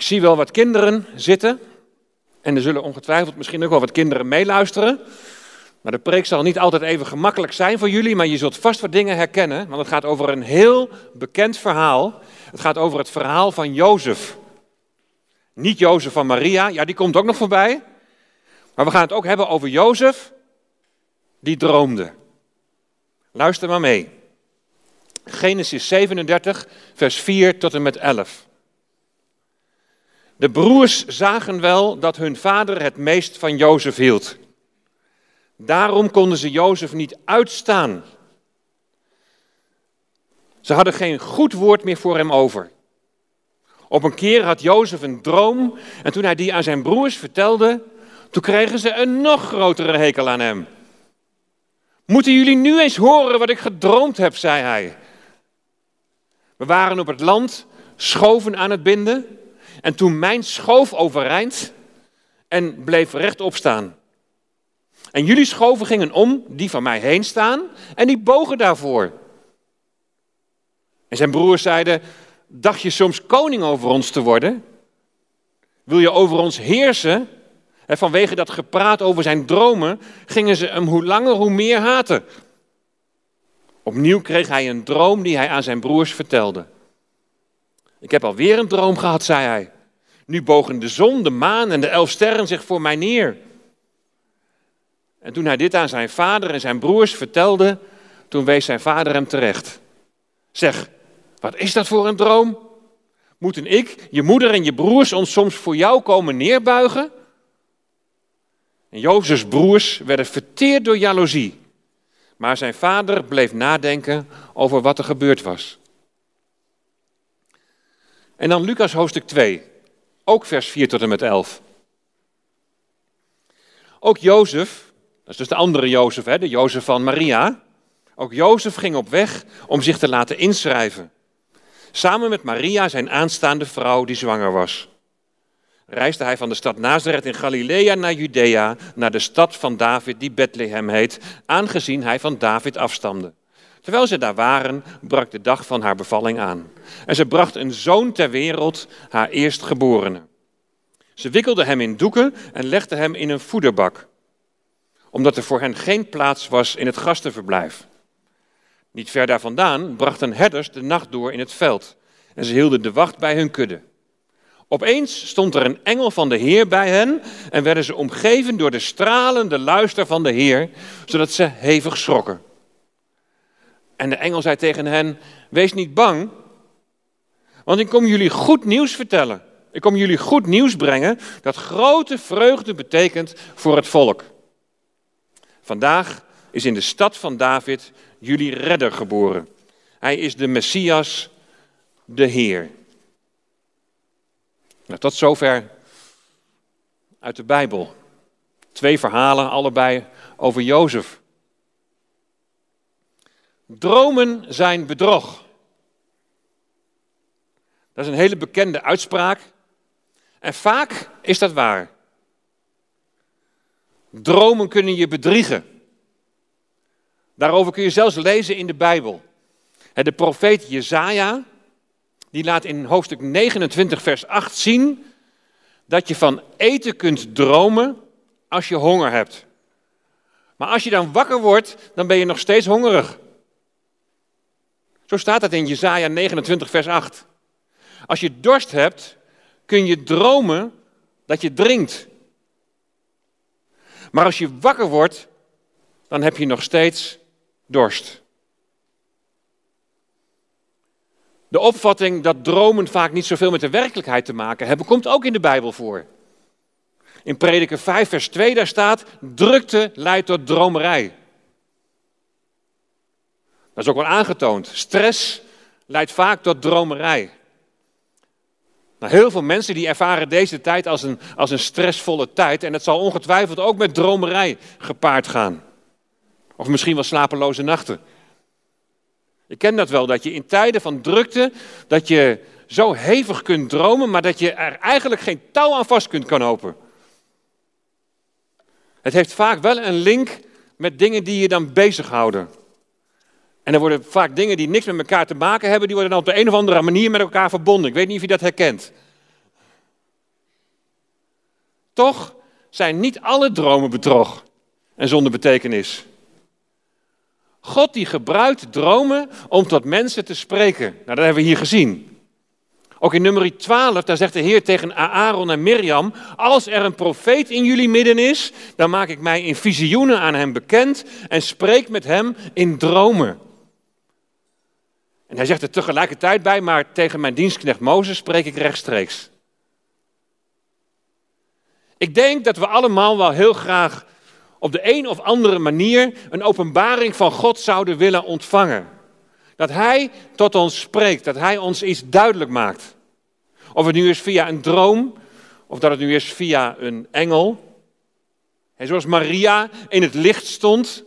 Ik zie wel wat kinderen zitten. En er zullen ongetwijfeld misschien ook wel wat kinderen meeluisteren. Maar de preek zal niet altijd even gemakkelijk zijn voor jullie, maar je zult vast wat dingen herkennen. Want het gaat over een heel bekend verhaal. Het gaat over het verhaal van Jozef. Niet Jozef van Maria, ja die komt ook nog voorbij. Maar we gaan het ook hebben over Jozef, die droomde. Luister maar mee. Genesis 37, vers 4 tot en met 11. De broers zagen wel dat hun vader het meest van Jozef hield. Daarom konden ze Jozef niet uitstaan. Ze hadden geen goed woord meer voor hem over. Op een keer had Jozef een droom en toen hij die aan zijn broers vertelde, toen kregen ze een nog grotere hekel aan hem. Moeten jullie nu eens horen wat ik gedroomd heb, zei hij. We waren op het land schoven aan het binden en toen mijn schoof overeind en bleef rechtop staan. En jullie schoven gingen om, die van mij heen staan, en die bogen daarvoor. En zijn broers zeiden, dacht je soms koning over ons te worden? Wil je over ons heersen? En vanwege dat gepraat over zijn dromen gingen ze hem hoe langer hoe meer haten. Opnieuw kreeg hij een droom die hij aan zijn broers vertelde. Ik heb alweer een droom gehad, zei hij. Nu bogen de zon, de maan en de elf sterren zich voor mij neer. En toen hij dit aan zijn vader en zijn broers vertelde, toen wees zijn vader hem terecht. Zeg, wat is dat voor een droom? Moeten ik, je moeder en je broers ons soms voor jou komen neerbuigen? En Jozefs broers werden verteerd door jaloezie. Maar zijn vader bleef nadenken over wat er gebeurd was. En dan Lucas hoofdstuk 2, ook vers 4 tot en met 11. Ook Jozef, dat is dus de andere Jozef, hè, de Jozef van Maria. Ook Jozef ging op weg om zich te laten inschrijven. Samen met Maria, zijn aanstaande vrouw die zwanger was. Reisde hij van de stad Nazareth in Galilea naar Judea, naar de stad van David die Bethlehem heet, aangezien hij van David afstamde. Terwijl ze daar waren, brak de dag van haar bevalling aan. En ze bracht een zoon ter wereld, haar eerstgeborene. Ze wikkelde hem in doeken en legde hem in een voederbak, omdat er voor hen geen plaats was in het gastenverblijf. Niet ver daar vandaan brachten herders de nacht door in het veld en ze hielden de wacht bij hun kudde. Opeens stond er een engel van de Heer bij hen en werden ze omgeven door de stralende luister van de Heer, zodat ze hevig schrokken. En de engel zei tegen hen: Wees niet bang, want ik kom jullie goed nieuws vertellen. Ik kom jullie goed nieuws brengen dat grote vreugde betekent voor het volk. Vandaag is in de stad van David jullie redder geboren. Hij is de Messias, de Heer. Nou, tot zover uit de Bijbel. Twee verhalen, allebei over Jozef. Dromen zijn bedrog. Dat is een hele bekende uitspraak. En vaak is dat waar. Dromen kunnen je bedriegen. Daarover kun je zelfs lezen in de Bijbel. De profeet Jezaja, die laat in hoofdstuk 29 vers 8 zien dat je van eten kunt dromen als je honger hebt. Maar als je dan wakker wordt, dan ben je nog steeds hongerig. Zo staat het in Jezaja 29 vers 8. Als je dorst hebt, kun je dromen dat je drinkt. Maar als je wakker wordt, dan heb je nog steeds dorst. De opvatting dat dromen vaak niet zoveel met de werkelijkheid te maken hebben, komt ook in de Bijbel voor. In Prediker 5, vers 2, daar staat: drukte leidt tot dromerij. Dat is ook wel aangetoond. Stress leidt vaak tot dromerij. Nou, heel veel mensen die ervaren deze tijd als een, als een stressvolle tijd en het zal ongetwijfeld ook met dromerij gepaard gaan. Of misschien wel slapeloze nachten. Ik ken dat wel, dat je in tijden van drukte, dat je zo hevig kunt dromen, maar dat je er eigenlijk geen touw aan vast kunt knopen. Het heeft vaak wel een link met dingen die je dan bezighouden. En er worden vaak dingen die niks met elkaar te maken hebben, die worden dan op de een of andere manier met elkaar verbonden. Ik weet niet of je dat herkent. Toch zijn niet alle dromen bedrog en zonder betekenis. God die gebruikt dromen om tot mensen te spreken. Nou, dat hebben we hier gezien. Ook in nummer 12, daar zegt de Heer tegen Aaron en Mirjam: Als er een profeet in jullie midden is, dan maak ik mij in visioenen aan hem bekend en spreek met hem in dromen. En hij zegt er tegelijkertijd bij, maar tegen mijn dienstknecht Mozes spreek ik rechtstreeks. Ik denk dat we allemaal wel heel graag op de een of andere manier een openbaring van God zouden willen ontvangen. Dat Hij tot ons spreekt, dat Hij ons iets duidelijk maakt. Of het nu is via een droom, of dat het nu is via een engel. En zoals Maria in het licht stond.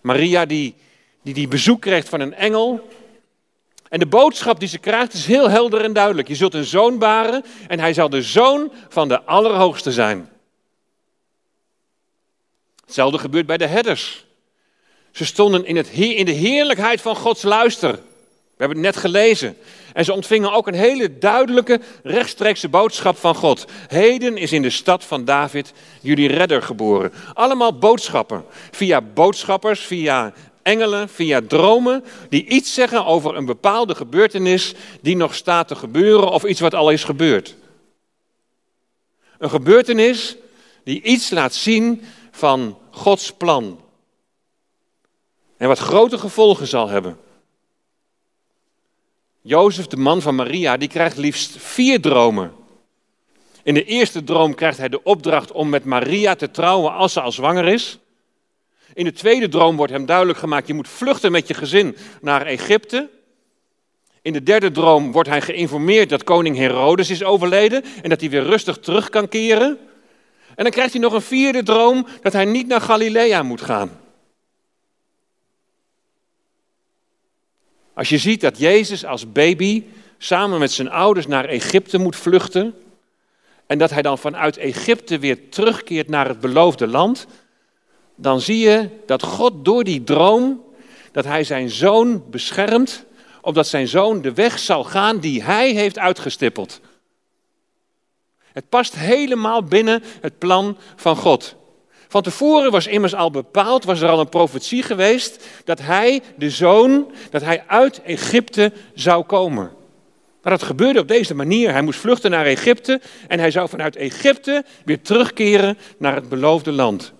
Maria die, die, die bezoek krijgt van een engel. En de boodschap die ze krijgt is heel helder en duidelijk. Je zult een zoon baren en hij zal de zoon van de Allerhoogste zijn. Hetzelfde gebeurt bij de herders. Ze stonden in, het, in de heerlijkheid van Gods luister. We hebben het net gelezen. En ze ontvingen ook een hele duidelijke, rechtstreekse boodschap van God. Heden is in de stad van David jullie redder geboren. Allemaal boodschappen. Via boodschappers, via engelen, via dromen, die iets zeggen over een bepaalde gebeurtenis die nog staat te gebeuren of iets wat al is gebeurd. Een gebeurtenis die iets laat zien van Gods plan. En wat grote gevolgen zal hebben. Jozef, de man van Maria, die krijgt liefst vier dromen. In de eerste droom krijgt hij de opdracht om met Maria te trouwen als ze al zwanger is. In de tweede droom wordt hem duidelijk gemaakt, je moet vluchten met je gezin naar Egypte. In de derde droom wordt hij geïnformeerd dat koning Herodes is overleden en dat hij weer rustig terug kan keren. En dan krijgt hij nog een vierde droom dat hij niet naar Galilea moet gaan. Als je ziet dat Jezus als baby samen met zijn ouders naar Egypte moet vluchten en dat hij dan vanuit Egypte weer terugkeert naar het beloofde land, dan zie je dat God door die droom, dat hij zijn zoon beschermt, opdat zijn zoon de weg zal gaan die hij heeft uitgestippeld. Het past helemaal binnen het plan van God. Van tevoren was immers al bepaald, was er al een profetie geweest, dat hij, de zoon, dat hij uit Egypte zou komen. Maar dat gebeurde op deze manier. Hij moest vluchten naar Egypte en hij zou vanuit Egypte weer terugkeren naar het beloofde land.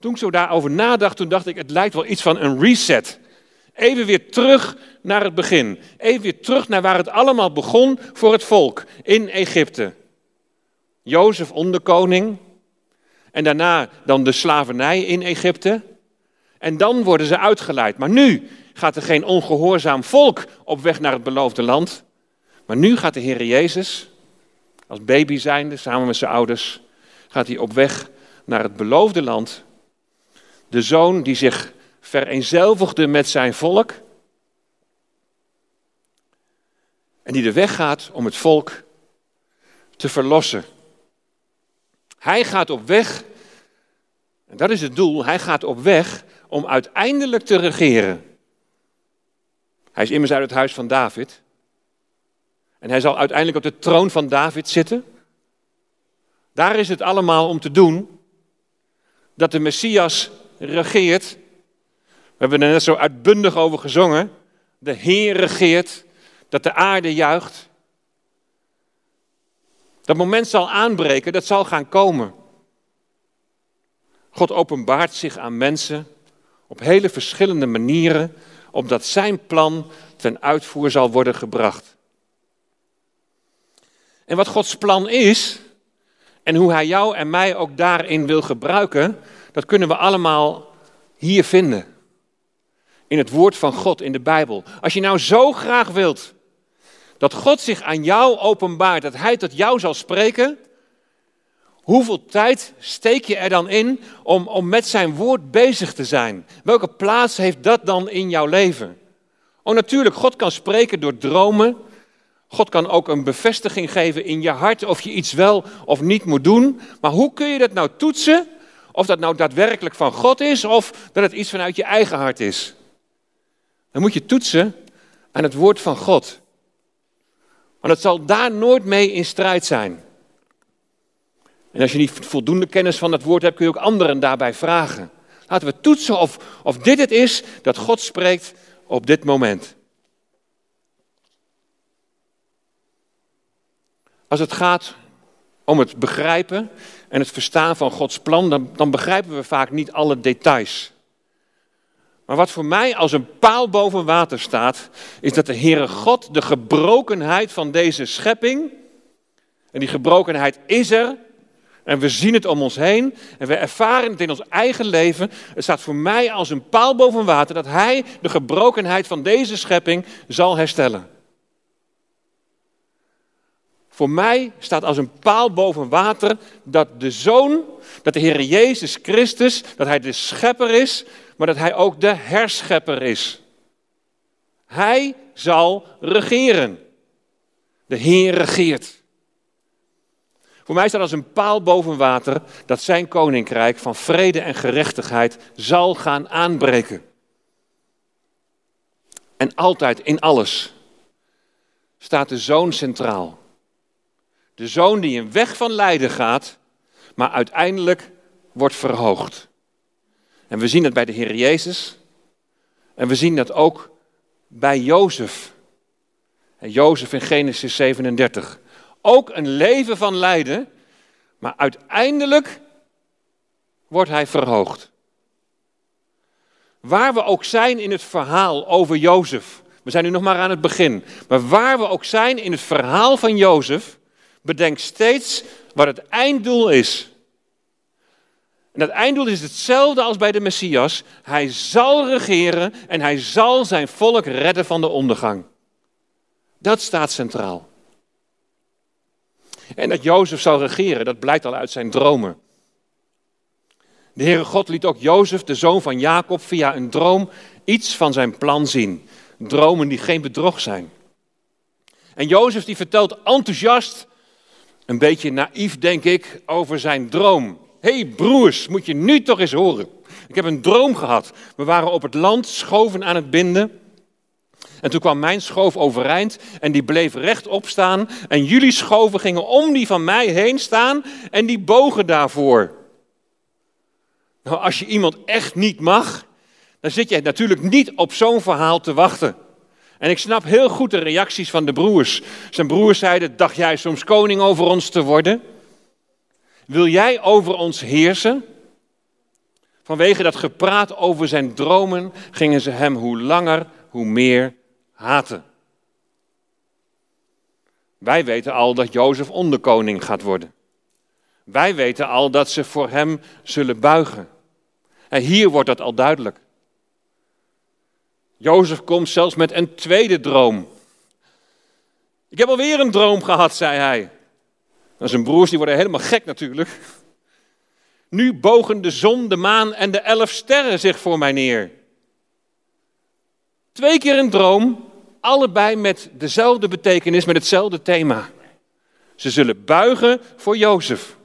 Toen ik zo daarover nadacht, toen dacht ik, het lijkt wel iets van een reset. Even weer terug naar het begin. Even weer terug naar waar het allemaal begon voor het volk in Egypte. Jozef onderkoning. En daarna dan de slavernij in Egypte. En dan worden ze uitgeleid. Maar nu gaat er geen ongehoorzaam volk op weg naar het beloofde land. Maar nu gaat de Heer Jezus, als baby zijnde, samen met zijn ouders, gaat hij op weg naar het beloofde land de zoon die zich vereenzelvigde met zijn volk. En die de weg gaat om het volk te verlossen. Hij gaat op weg, en dat is het doel, hij gaat op weg om uiteindelijk te regeren. Hij is immers uit het huis van David. En hij zal uiteindelijk op de troon van David zitten. Daar is het allemaal om te doen dat de Messias regeert. We hebben er net zo uitbundig over gezongen. De Heer regeert, dat de aarde juicht. Dat moment zal aanbreken, dat zal gaan komen. God openbaart zich aan mensen op hele verschillende manieren, opdat zijn plan ten uitvoer zal worden gebracht. En wat Gods plan is, en hoe Hij jou en mij ook daarin wil gebruiken, dat kunnen we allemaal hier vinden. In het woord van God, in de Bijbel. Als je nou zo graag wilt dat God zich aan jou openbaart, dat Hij tot jou zal spreken, hoeveel tijd steek je er dan in om, om met zijn woord bezig te zijn? Welke plaats heeft dat dan in jouw leven? Oh natuurlijk, God kan spreken door dromen. God kan ook een bevestiging geven in je hart of je iets wel of niet moet doen. Maar hoe kun je dat nou toetsen of dat nou daadwerkelijk van God is of dat het iets vanuit je eigen hart is. Dan moet je toetsen aan het woord van God. Want het zal daar nooit mee in strijd zijn. En als je niet voldoende kennis van dat woord hebt, kun je ook anderen daarbij vragen. Laten we toetsen of, of dit het is dat God spreekt op dit moment. Als het gaat om het begrijpen en het verstaan van Gods plan, dan, dan begrijpen we vaak niet alle details. Maar wat voor mij als een paal boven water staat, is dat de Heere God de gebrokenheid van deze schepping, en die gebrokenheid is er, en we zien het om ons heen, en we ervaren het in ons eigen leven. Het staat voor mij als een paal boven water dat Hij de gebrokenheid van deze schepping zal herstellen. Voor mij staat als een paal boven water dat de Zoon, dat de Heer Jezus Christus, dat Hij de schepper is, maar dat Hij ook de herschepper is. Hij zal regeren. De Heer regeert. Voor mij staat als een paal boven water dat Zijn koninkrijk van vrede en gerechtigheid zal gaan aanbreken. En altijd in alles staat de Zoon centraal. De zoon die een weg van lijden gaat, maar uiteindelijk wordt verhoogd. En we zien dat bij de Heer Jezus. En we zien dat ook bij Jozef. En Jozef in Genesis 37. Ook een leven van lijden, maar uiteindelijk wordt hij verhoogd. Waar we ook zijn in het verhaal over Jozef. We zijn nu nog maar aan het begin. Maar waar we ook zijn in het verhaal van Jozef, Bedenk steeds wat het einddoel is. En dat einddoel is hetzelfde als bij de Messias. Hij zal regeren en hij zal zijn volk redden van de ondergang. Dat staat centraal. En dat Jozef zal regeren, dat blijkt al uit zijn dromen. De Heere God liet ook Jozef, de zoon van Jacob, via een droom iets van zijn plan zien. Dromen die geen bedrog zijn. En Jozef die vertelt enthousiast een beetje naïef, denk ik, over zijn droom. Hé hey broers, moet je nu toch eens horen. Ik heb een droom gehad. We waren op het land schoven aan het binden. En toen kwam mijn schoof overeind en die bleef rechtop staan. En jullie schoven gingen om die van mij heen staan en die bogen daarvoor. Nou, als je iemand echt niet mag, dan zit je natuurlijk niet op zo'n verhaal te wachten. En ik snap heel goed de reacties van de broers. Zijn broers zeiden: Dacht jij soms koning over ons te worden? Wil jij over ons heersen? Vanwege dat gepraat over zijn dromen gingen ze hem hoe langer, hoe meer haten. Wij weten al dat Jozef onderkoning gaat worden. Wij weten al dat ze voor hem zullen buigen. En hier wordt dat al duidelijk. Jozef komt zelfs met een tweede droom. Ik heb alweer een droom gehad, zei hij. En zijn broers die worden helemaal gek natuurlijk. Nu bogen de zon, de maan en de elf sterren zich voor mij neer. Twee keer een droom, allebei met dezelfde betekenis, met hetzelfde thema. Ze zullen buigen voor Jozef.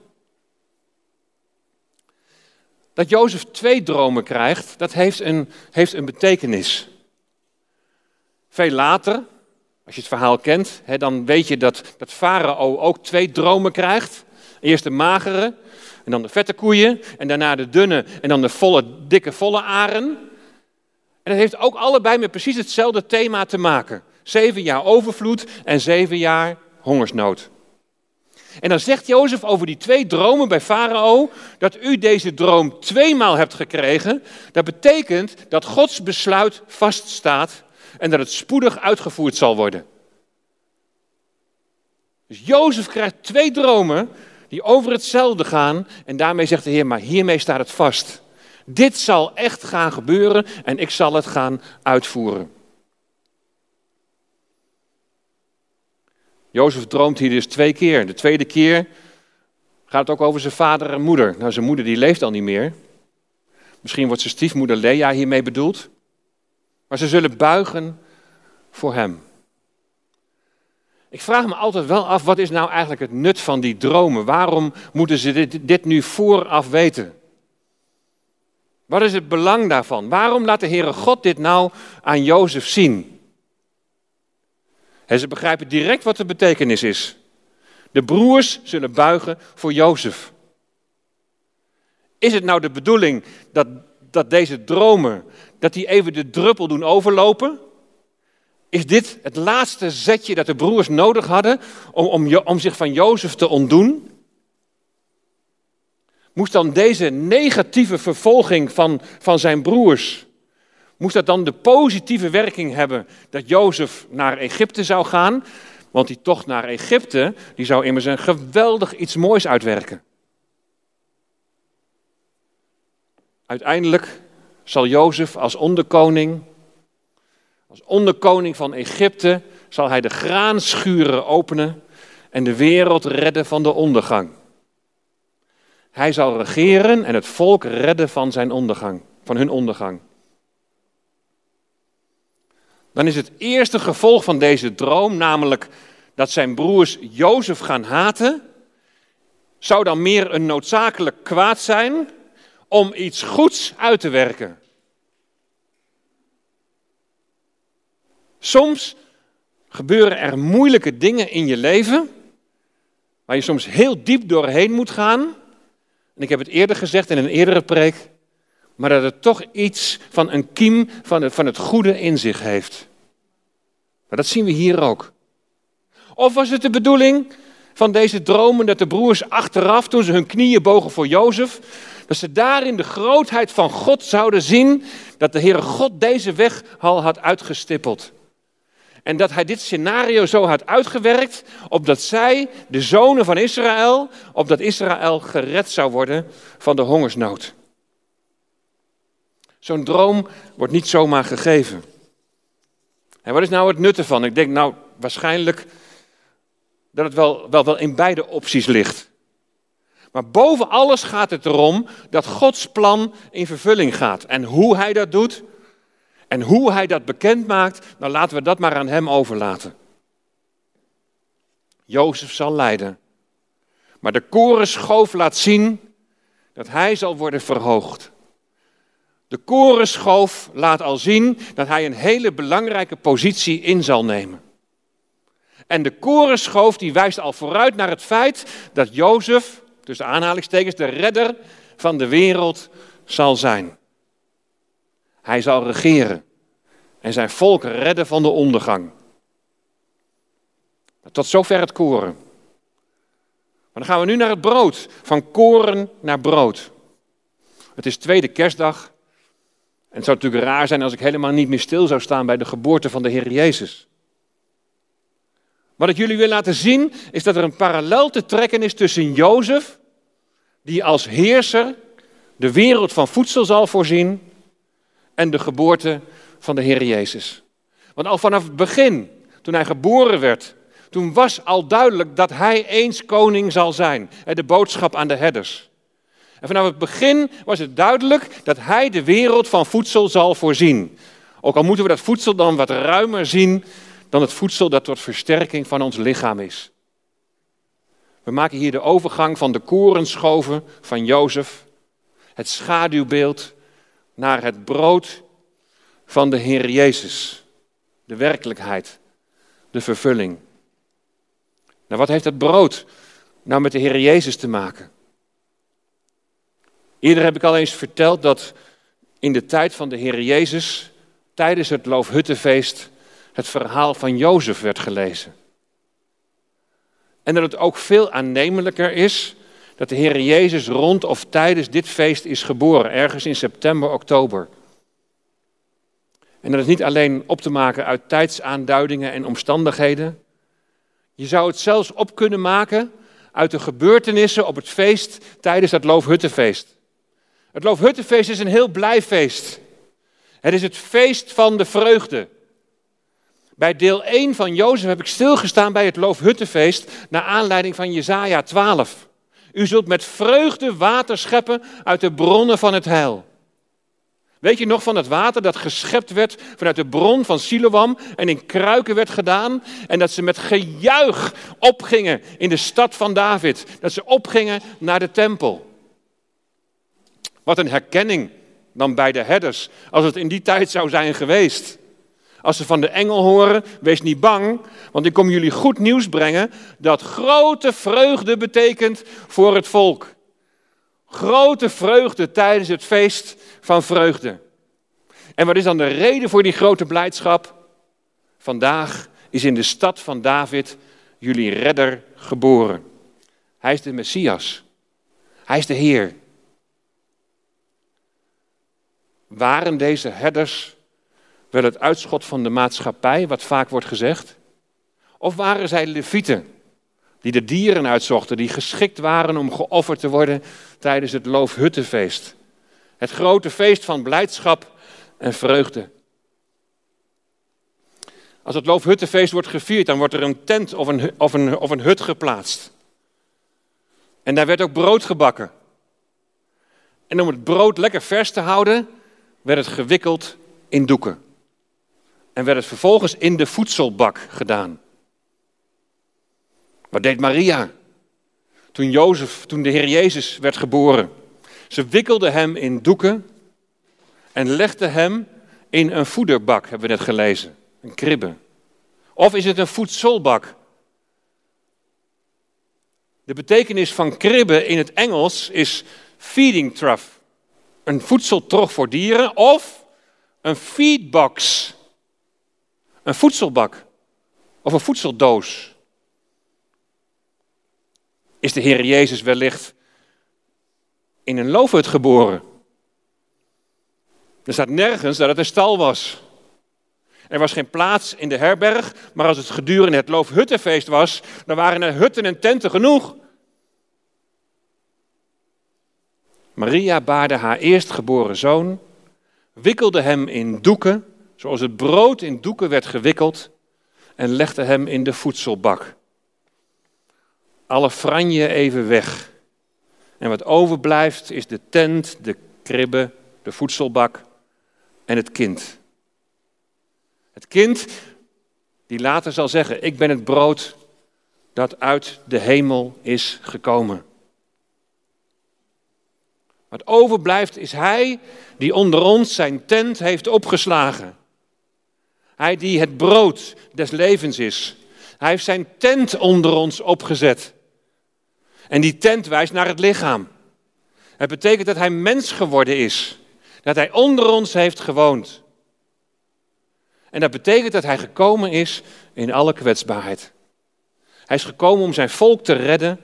Dat Jozef twee dromen krijgt, dat heeft een, heeft een betekenis. Veel later, als je het verhaal kent, hè, dan weet je dat, dat Farao ook twee dromen krijgt. Eerst de magere, en dan de vette koeien, en daarna de dunne, en dan de volle, dikke, volle aren. En dat heeft ook allebei met precies hetzelfde thema te maken. Zeven jaar overvloed en zeven jaar hongersnood. En dan zegt Jozef over die twee dromen bij Farao, dat u deze droom tweemaal hebt gekregen. Dat betekent dat Gods besluit vaststaat en dat het spoedig uitgevoerd zal worden. Dus Jozef krijgt twee dromen die over hetzelfde gaan en daarmee zegt de Heer, maar hiermee staat het vast. Dit zal echt gaan gebeuren en ik zal het gaan uitvoeren. Jozef droomt hier dus twee keer. De tweede keer gaat het ook over zijn vader en moeder. Nou, zijn moeder die leeft al niet meer. Misschien wordt zijn stiefmoeder Lea hiermee bedoeld. Maar ze zullen buigen voor hem. Ik vraag me altijd wel af, wat is nou eigenlijk het nut van die dromen? Waarom moeten ze dit, nu vooraf weten? Wat is het belang daarvan? Waarom laat de Heere God dit nou aan Jozef zien? En ze begrijpen direct wat de betekenis is. De broers zullen buigen voor Jozef. Is het nou de bedoeling dat, dat deze dromen, dat die even de druppel doen overlopen? Is dit het laatste zetje dat de broers nodig hadden om, om, zich van Jozef te ontdoen? Moest dan deze negatieve vervolging van, van zijn broers, moest dat dan de positieve werking hebben dat Jozef naar Egypte zou gaan? Want die tocht naar Egypte, die zou immers een geweldig iets moois uitwerken. Uiteindelijk zal Jozef als onderkoning, als onderkoning van Egypte, zal hij de graanschuren openen en de wereld redden van de ondergang. Hij zal regeren en het volk redden van zijn ondergang, van hun ondergang. Dan is het eerste gevolg van deze droom, namelijk dat zijn broers Jozef gaan haten, zou dan meer een noodzakelijk kwaad zijn om iets goeds uit te werken. Soms gebeuren er moeilijke dingen in je leven, waar je soms heel diep doorheen moet gaan. En ik heb het eerder gezegd in een eerdere preek, maar dat het toch iets van een kiem van het, van het goede in zich heeft. Maar dat zien we hier ook. Of was het de bedoeling van deze dromen dat de broers achteraf, toen ze hun knieën bogen voor Jozef, dat ze daarin de grootheid van God zouden zien, dat de Heere God deze weg al had uitgestippeld. En dat hij dit scenario zo had uitgewerkt, opdat zij, de zonen van Israël, opdat Israël gered zou worden van de hongersnood. Zo'n droom wordt niet zomaar gegeven. En wat is nou het nut ervan? Ik denk nou waarschijnlijk dat het wel, wel, wel in beide opties ligt. Maar boven alles gaat het erom dat Gods plan in vervulling gaat. En hoe hij dat doet en hoe hij dat bekend maakt, dan laten we dat maar aan hem overlaten. Jozef zal lijden. Maar de korenschoof laat zien dat hij zal worden verhoogd. De korenschoof laat al zien dat hij een hele belangrijke positie in zal nemen. En de korenschoof die wijst al vooruit naar het feit dat Jozef, tussen aanhalingstekens, de redder van de wereld zal zijn. Hij zal regeren en zijn volk redden van de ondergang. Tot zover het koren. Maar dan gaan we nu naar het brood. Van koren naar brood. Het is tweede kerstdag. En het zou natuurlijk raar zijn als ik helemaal niet meer stil zou staan bij de geboorte van de Heer Jezus. Wat ik jullie wil laten zien is dat er een parallel te trekken is tussen Jozef, die als heerser de wereld van voedsel zal voorzien, en de geboorte van de Heer Jezus. Want al vanaf het begin, toen hij geboren werd, toen was al duidelijk dat hij eens koning zal zijn. De boodschap aan de herders. En vanaf het begin was het duidelijk dat hij de wereld van voedsel zal voorzien. Ook al moeten we dat voedsel dan wat ruimer zien dan het voedsel dat tot versterking van ons lichaam is. We maken hier de overgang van de korenschoven van Jozef, het schaduwbeeld, naar het brood van de Heer Jezus. De werkelijkheid, de vervulling. Nou, wat heeft het brood nou met de Heer Jezus te maken? Eerder heb ik al eens verteld dat in de tijd van de Heer Jezus, tijdens het Loofhuttenfeest, het verhaal van Jozef werd gelezen. En dat het ook veel aannemelijker is dat de Heer Jezus rond of tijdens dit feest is geboren, ergens in september, oktober. En dat is niet alleen op te maken uit tijdsaanduidingen en omstandigheden. Je zou het zelfs op kunnen maken uit de gebeurtenissen op het feest tijdens het Loofhuttenfeest. Het Loofhuttenfeest is een heel blij feest. Het is het feest van de vreugde. Bij deel 1 van Jozef heb ik stilgestaan bij het Loofhuttenfeest naar aanleiding van Jesaja 12. U zult met vreugde water scheppen uit de bronnen van het heil. Weet je nog van het water dat geschept werd vanuit de bron van Siloam en in kruiken werd gedaan? En dat ze met gejuich opgingen in de stad van David. Dat ze opgingen naar de tempel. Wat een herkenning dan bij de herders, als het in die tijd zou zijn geweest. Als ze van de engel horen, wees niet bang, want ik kom jullie goed nieuws brengen dat grote vreugde betekent voor het volk. Grote vreugde tijdens het feest van vreugde. En wat is dan de reden voor die grote blijdschap? Vandaag is in de stad van David jullie redder geboren. Hij is de Messias. Hij is de Heer. Waren deze herders wel het uitschot van de maatschappij, wat vaak wordt gezegd? Of waren zij levieten, die de dieren uitzochten, die geschikt waren om geofferd te worden tijdens het Loofhuttenfeest? Het grote feest van blijdschap en vreugde. Als het Loofhuttenfeest wordt gevierd, dan wordt er een tent of een, of een, of een hut geplaatst. En daar werd ook brood gebakken. En om het brood lekker vers te houden, werd het gewikkeld in doeken. En werd het vervolgens in de voedselbak gedaan. Wat deed Maria? Toen, Jozef, toen de Heer Jezus werd geboren. Ze wikkelde hem in doeken en legde hem in een voederbak, hebben we net gelezen. Een kribbe. Of is het een voedselbak? De betekenis van kribbe in het Engels is feeding trough. Een voedseltrog voor dieren of een feedbox. Een voedselbak of een voedseldoos. Is de Heer Jezus wellicht in een loofhut geboren? Er staat nergens dat het een stal was. Er was geen plaats in de herberg, maar als het gedurende het Loofhuttenfeest was, dan waren er hutten en tenten genoeg. Maria baarde haar eerstgeboren zoon, wikkelde hem in doeken, zoals het brood in doeken werd gewikkeld, en legde hem in de voedselbak. Alle franje even weg. En wat overblijft is de tent, de kribbe, de voedselbak en het kind. Het kind die later zal zeggen, ik ben het brood dat uit de hemel is gekomen. Wat overblijft is hij die onder ons zijn tent heeft opgeslagen. Hij die het brood des levens is. Hij heeft zijn tent onder ons opgezet. En die tent wijst naar het lichaam. Het betekent dat hij mens geworden is. Dat hij onder ons heeft gewoond. En dat betekent dat hij gekomen is in alle kwetsbaarheid. Hij is gekomen om zijn volk te redden,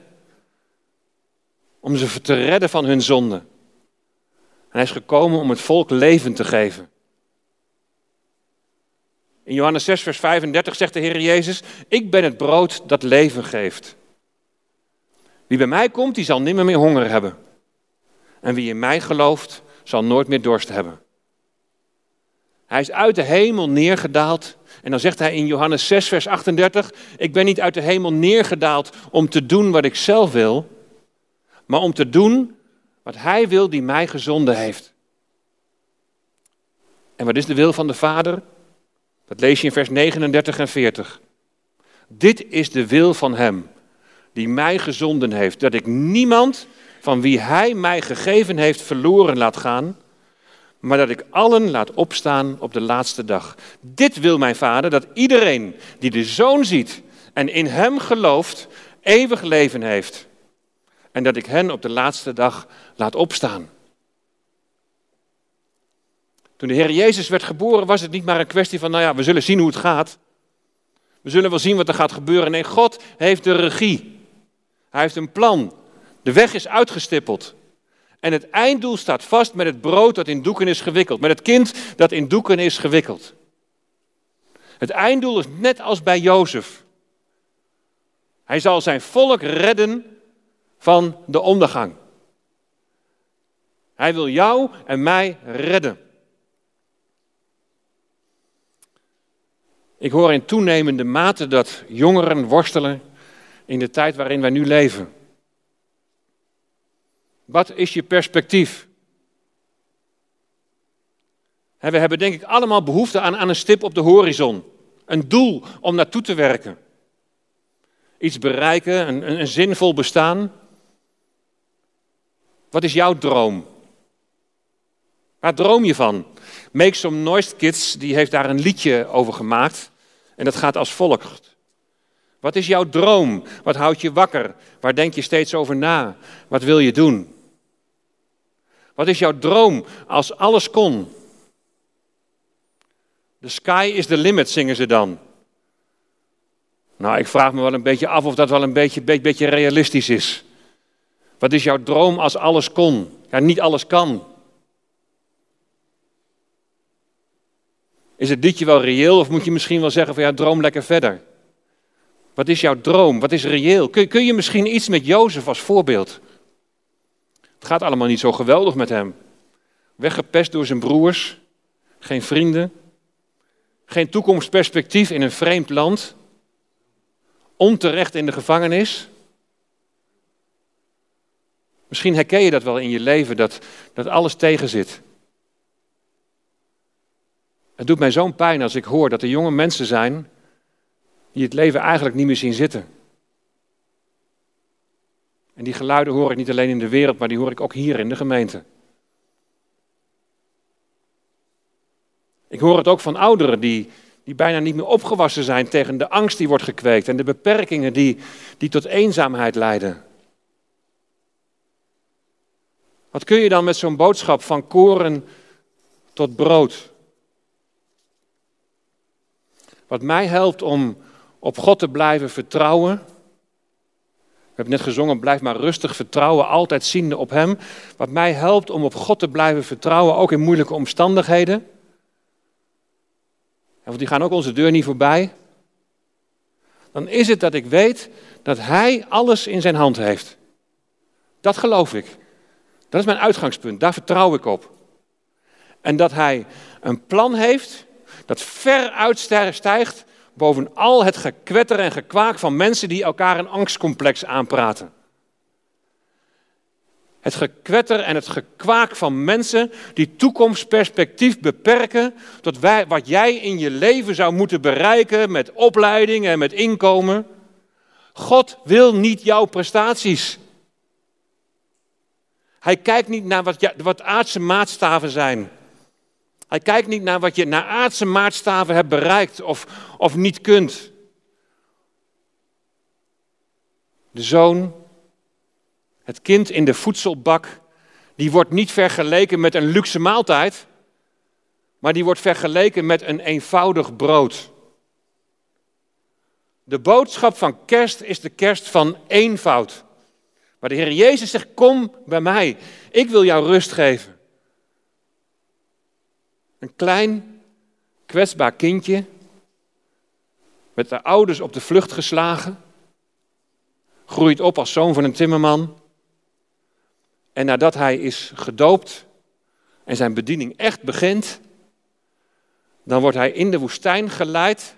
om ze te redden van hun zonde. En hij is gekomen om het volk leven te geven. In Johannes 6, vers 35 zegt de Heer Jezus: Ik ben het brood dat leven geeft. Wie bij mij komt, die zal nimmer meer honger hebben. En wie in mij gelooft, zal nooit meer dorst hebben. Hij is uit de hemel neergedaald. En dan zegt hij in Johannes 6, vers 38: Ik ben niet uit de hemel neergedaald om te doen wat ik zelf wil, maar om te doen wat Hij wil die mij gezonden heeft. En wat is de wil van de Vader? Dat lees je in vers 39 en 40. Dit is de wil van Hem die mij gezonden heeft, dat ik niemand van wie Hij mij gegeven heeft verloren laat gaan maar dat ik allen laat opstaan op de laatste dag. Dit wil mijn vader, dat iedereen die de zoon ziet en in hem gelooft, eeuwig leven heeft. En dat ik hen op de laatste dag laat opstaan. Toen de Heer Jezus werd geboren, was het niet maar een kwestie van, nou ja, we zullen zien hoe het gaat. We zullen wel zien wat er gaat gebeuren. Nee, God heeft de regie. Hij heeft een plan. De weg is uitgestippeld. En het einddoel staat vast met het brood dat in doeken is gewikkeld, met het kind dat in doeken is gewikkeld. Het einddoel is net als bij Jozef. Hij zal zijn volk redden van de ondergang. Hij wil jou en mij redden. Ik hoor in toenemende mate dat jongeren worstelen in de tijd waarin wij nu leven. Wat is je perspectief? We hebben denk ik allemaal behoefte aan, aan een stip op de horizon. Een doel om naartoe te werken. Iets bereiken, een, een, zinvol bestaan. Wat is jouw droom? Waar droom je van? Make Some Noise Kids die heeft daar een liedje over gemaakt. En dat gaat als volgt. Wat is jouw droom? Wat houdt je wakker? Waar denk je steeds over na? Wat wil je doen? Wat is jouw droom als alles kon? The sky is the limit, zingen ze dan. Nou, ik vraag me wel een beetje af of dat wel een beetje, beetje, beetje realistisch is. Wat is jouw droom als alles kon? Ja, niet alles kan. Is het liedje wel reëel of moet je misschien wel zeggen van ja, droom lekker verder? Wat is jouw droom? Wat is reëel? Kun, kun je misschien iets met Jozef als voorbeeld? Het gaat allemaal niet zo geweldig met hem. Weggepest door zijn broers, geen vrienden, geen toekomstperspectief in een vreemd land, onterecht in de gevangenis. Misschien herken je dat wel in je leven, dat, dat alles tegenzit. Het doet mij zo'n pijn als ik hoor dat er jonge mensen zijn die het leven eigenlijk niet meer zien zitten. En die geluiden hoor ik niet alleen in de wereld, maar die hoor ik ook hier in de gemeente. Ik hoor het ook van ouderen die, die bijna niet meer opgewassen zijn tegen de angst die wordt gekweekt en de beperkingen die, die tot eenzaamheid leiden. Wat kun je dan met zo'n boodschap van koren tot brood? Wat mij helpt om op God te blijven vertrouwen. We hebben net gezongen, blijf maar rustig vertrouwen, altijd ziende op Hem. Wat mij helpt om op God te blijven vertrouwen, ook in moeilijke omstandigheden. Want die gaan ook onze deur niet voorbij. Dan is het dat ik weet dat Hij alles in zijn hand heeft. Dat geloof ik. Dat is mijn uitgangspunt. Daar vertrouw ik op. En dat Hij een plan heeft dat ver uitstijgt boven al het gekwetter en gekwaak van mensen die elkaar een angstcomplex aanpraten. Het gekwetter en het gekwaak van mensen die toekomstperspectief beperken tot wat jij in je leven zou moeten bereiken met opleiding en met inkomen. God wil niet jouw prestaties. Hij kijkt niet naar wat, wat aardse maatstaven zijn. Hij kijkt niet naar wat je naar aardse maatstaven hebt bereikt of, of niet kunt. De zoon, het kind in de voedselbak, die wordt niet vergeleken met een luxe maaltijd, maar die wordt vergeleken met een eenvoudig brood. De boodschap van kerst is de kerst van eenvoud. Maar de Heer Jezus zegt: Kom bij mij, ik wil jou rust geven. Een klein, kwetsbaar kindje, met de ouders op de vlucht geslagen, groeit op als zoon van een timmerman. En nadat hij is gedoopt en zijn bediening echt begint, dan wordt hij in de woestijn geleid.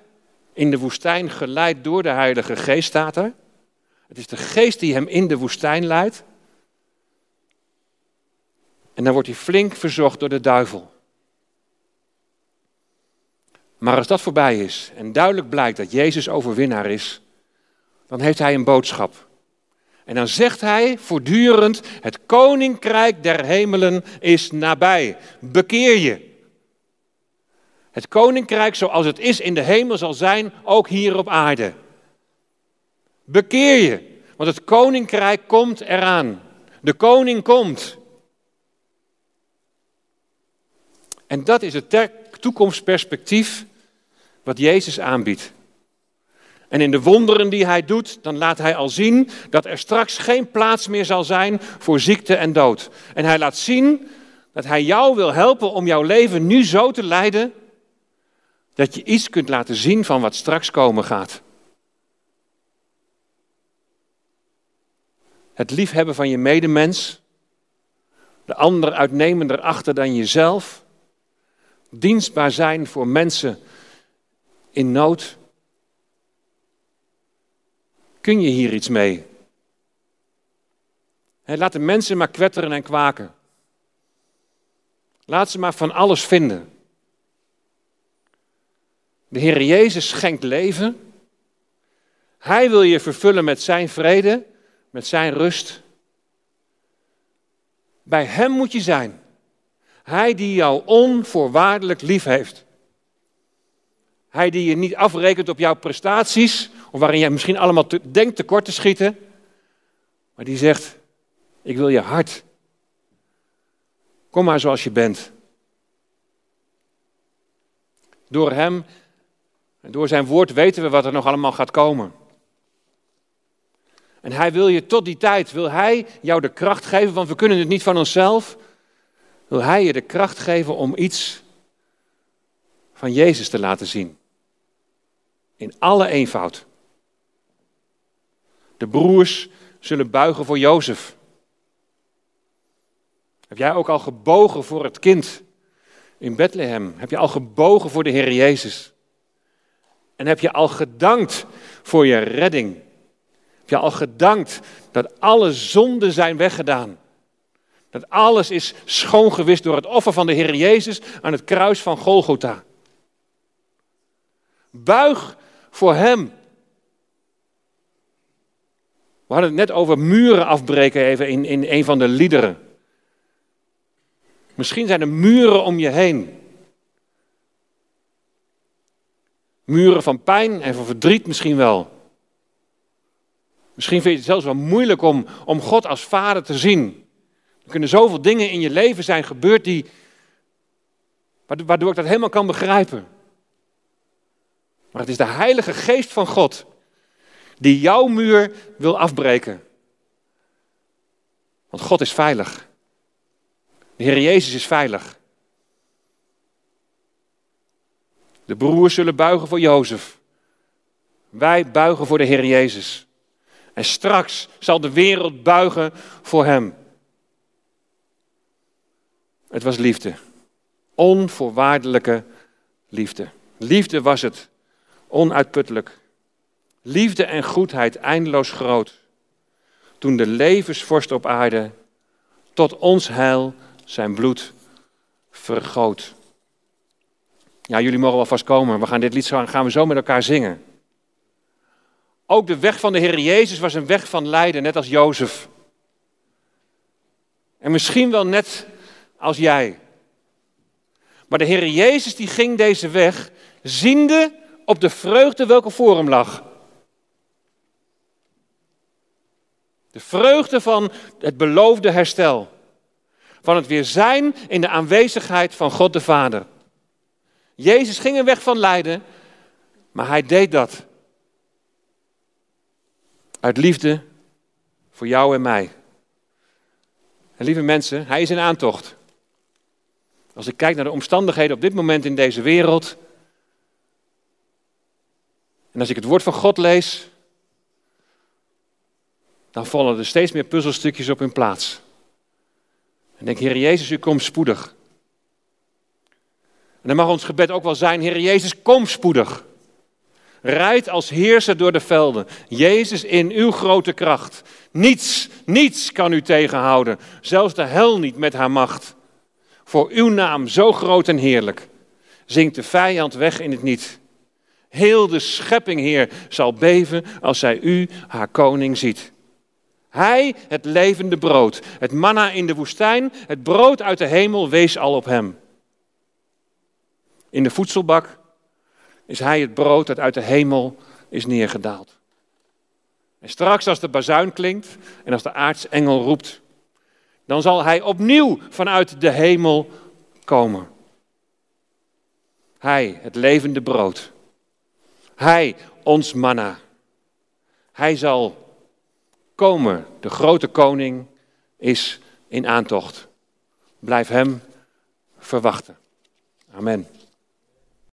In de woestijn geleid door de Heilige Geest staat er. Het is de Geest die hem in de woestijn leidt. En dan wordt hij flink verzocht door de duivel. Maar als dat voorbij is en duidelijk blijkt dat Jezus overwinnaar is, dan heeft hij een boodschap. En dan zegt hij voortdurend: Het koninkrijk der hemelen is nabij. Bekeer je. Het koninkrijk zoals het is in de hemel zal zijn, ook hier op aarde. Bekeer je, want het koninkrijk komt eraan. De koning komt. En dat is het toekomstperspectief wat Jezus aanbiedt. En in de wonderen die hij doet, dan laat hij al zien dat er straks geen plaats meer zal zijn voor ziekte en dood. En hij laat zien dat hij jou wil helpen om jouw leven nu zo te leiden dat je iets kunt laten zien van wat straks komen gaat. Het liefhebben van je medemens, de ander uitnemender achter dan jezelf, dienstbaar zijn voor mensen in nood? Kun je hier iets mee? laat de mensen maar kwetteren en kwaken. Laat ze maar van alles vinden. De Heer Jezus schenkt leven. Hij wil je vervullen met zijn vrede, met zijn rust. Bij Hem moet je zijn. Hij die jou onvoorwaardelijk lief heeft. Hij die je niet afrekent op jouw prestaties, of waarin jij misschien allemaal te, denkt tekort te schieten. Maar die zegt, ik wil je hart. Kom maar zoals je bent. Door Hem en door Zijn woord weten we wat er nog allemaal gaat komen. En Hij wil je tot die tijd, wil Hij jou de kracht geven, want we kunnen het niet van onszelf. Wil Hij je de kracht geven om iets van Jezus te laten zien. In alle eenvoud. De broers zullen buigen voor Jozef. Heb jij ook al gebogen voor het kind in Bethlehem? Heb je al gebogen voor de Heer Jezus? En heb je al gedankt voor je redding? Heb je al gedankt dat alle zonden zijn weggedaan? Dat alles is schoongewist door het offer van de Heer Jezus aan het kruis van Golgotha. Buig voor Hem. We hadden het net over muren afbreken even in, in een van de liederen. Misschien zijn er muren om je heen. Muren van pijn en van verdriet misschien wel. Misschien vind je het zelfs wel moeilijk om, om God als vader te zien. Er kunnen zoveel dingen in je leven zijn gebeurd die, waardoor ik dat helemaal kan begrijpen. Maar het is de Heilige Geest van God die jouw muur wil afbreken. Want God is veilig. De Heer Jezus is veilig. De broers zullen buigen voor Jozef. Wij buigen voor de Heer Jezus. En straks zal de wereld buigen voor Hem. Het was liefde. Onvoorwaardelijke liefde. Liefde was het. Onuitputtelijk. Liefde en goedheid eindeloos groot. Toen de levensvorst op aarde tot ons heil zijn bloed vergoot. Ja, jullie mogen wel vast komen. We gaan dit lied zo, gaan we zo met elkaar zingen. Ook de weg van de Heer Jezus was een weg van lijden, net als Jozef. En misschien wel net als jij. Maar de Heer Jezus die ging deze weg, ziende op de vreugde welke voor hem lag. De vreugde van het beloofde herstel. Van het weer zijn in de aanwezigheid van God de Vader. Jezus ging een weg van lijden, maar hij deed dat. Uit liefde voor jou en mij. En lieve mensen, hij is in aantocht. Als ik kijk naar de omstandigheden op dit moment in deze wereld. En als ik het woord van God lees, dan vallen er steeds meer puzzelstukjes op hun plaats. En denk, Heer Jezus, u komt spoedig. En dan mag ons gebed ook wel zijn, Heer Jezus, kom spoedig. Rijd als heerser door de velden. Jezus in uw grote kracht. Niets, niets kan u tegenhouden. Zelfs de hel niet met haar macht. Voor uw naam zo groot en heerlijk. Zingt de vijand weg in het niet. Heel de schepping, Heer, zal beven als zij u, haar koning, ziet. Hij, het levende brood, het manna in de woestijn, het brood uit de hemel, wees al op hem. In de voedselbak is hij het brood dat uit de hemel is neergedaald. En straks als de bazuin klinkt en als de aartsengel roept, dan zal hij opnieuw vanuit de hemel komen. Hij, het levende brood. Hij, ons manna. Hij zal komen. De grote koning is in aantocht. Blijf hem verwachten. Amen.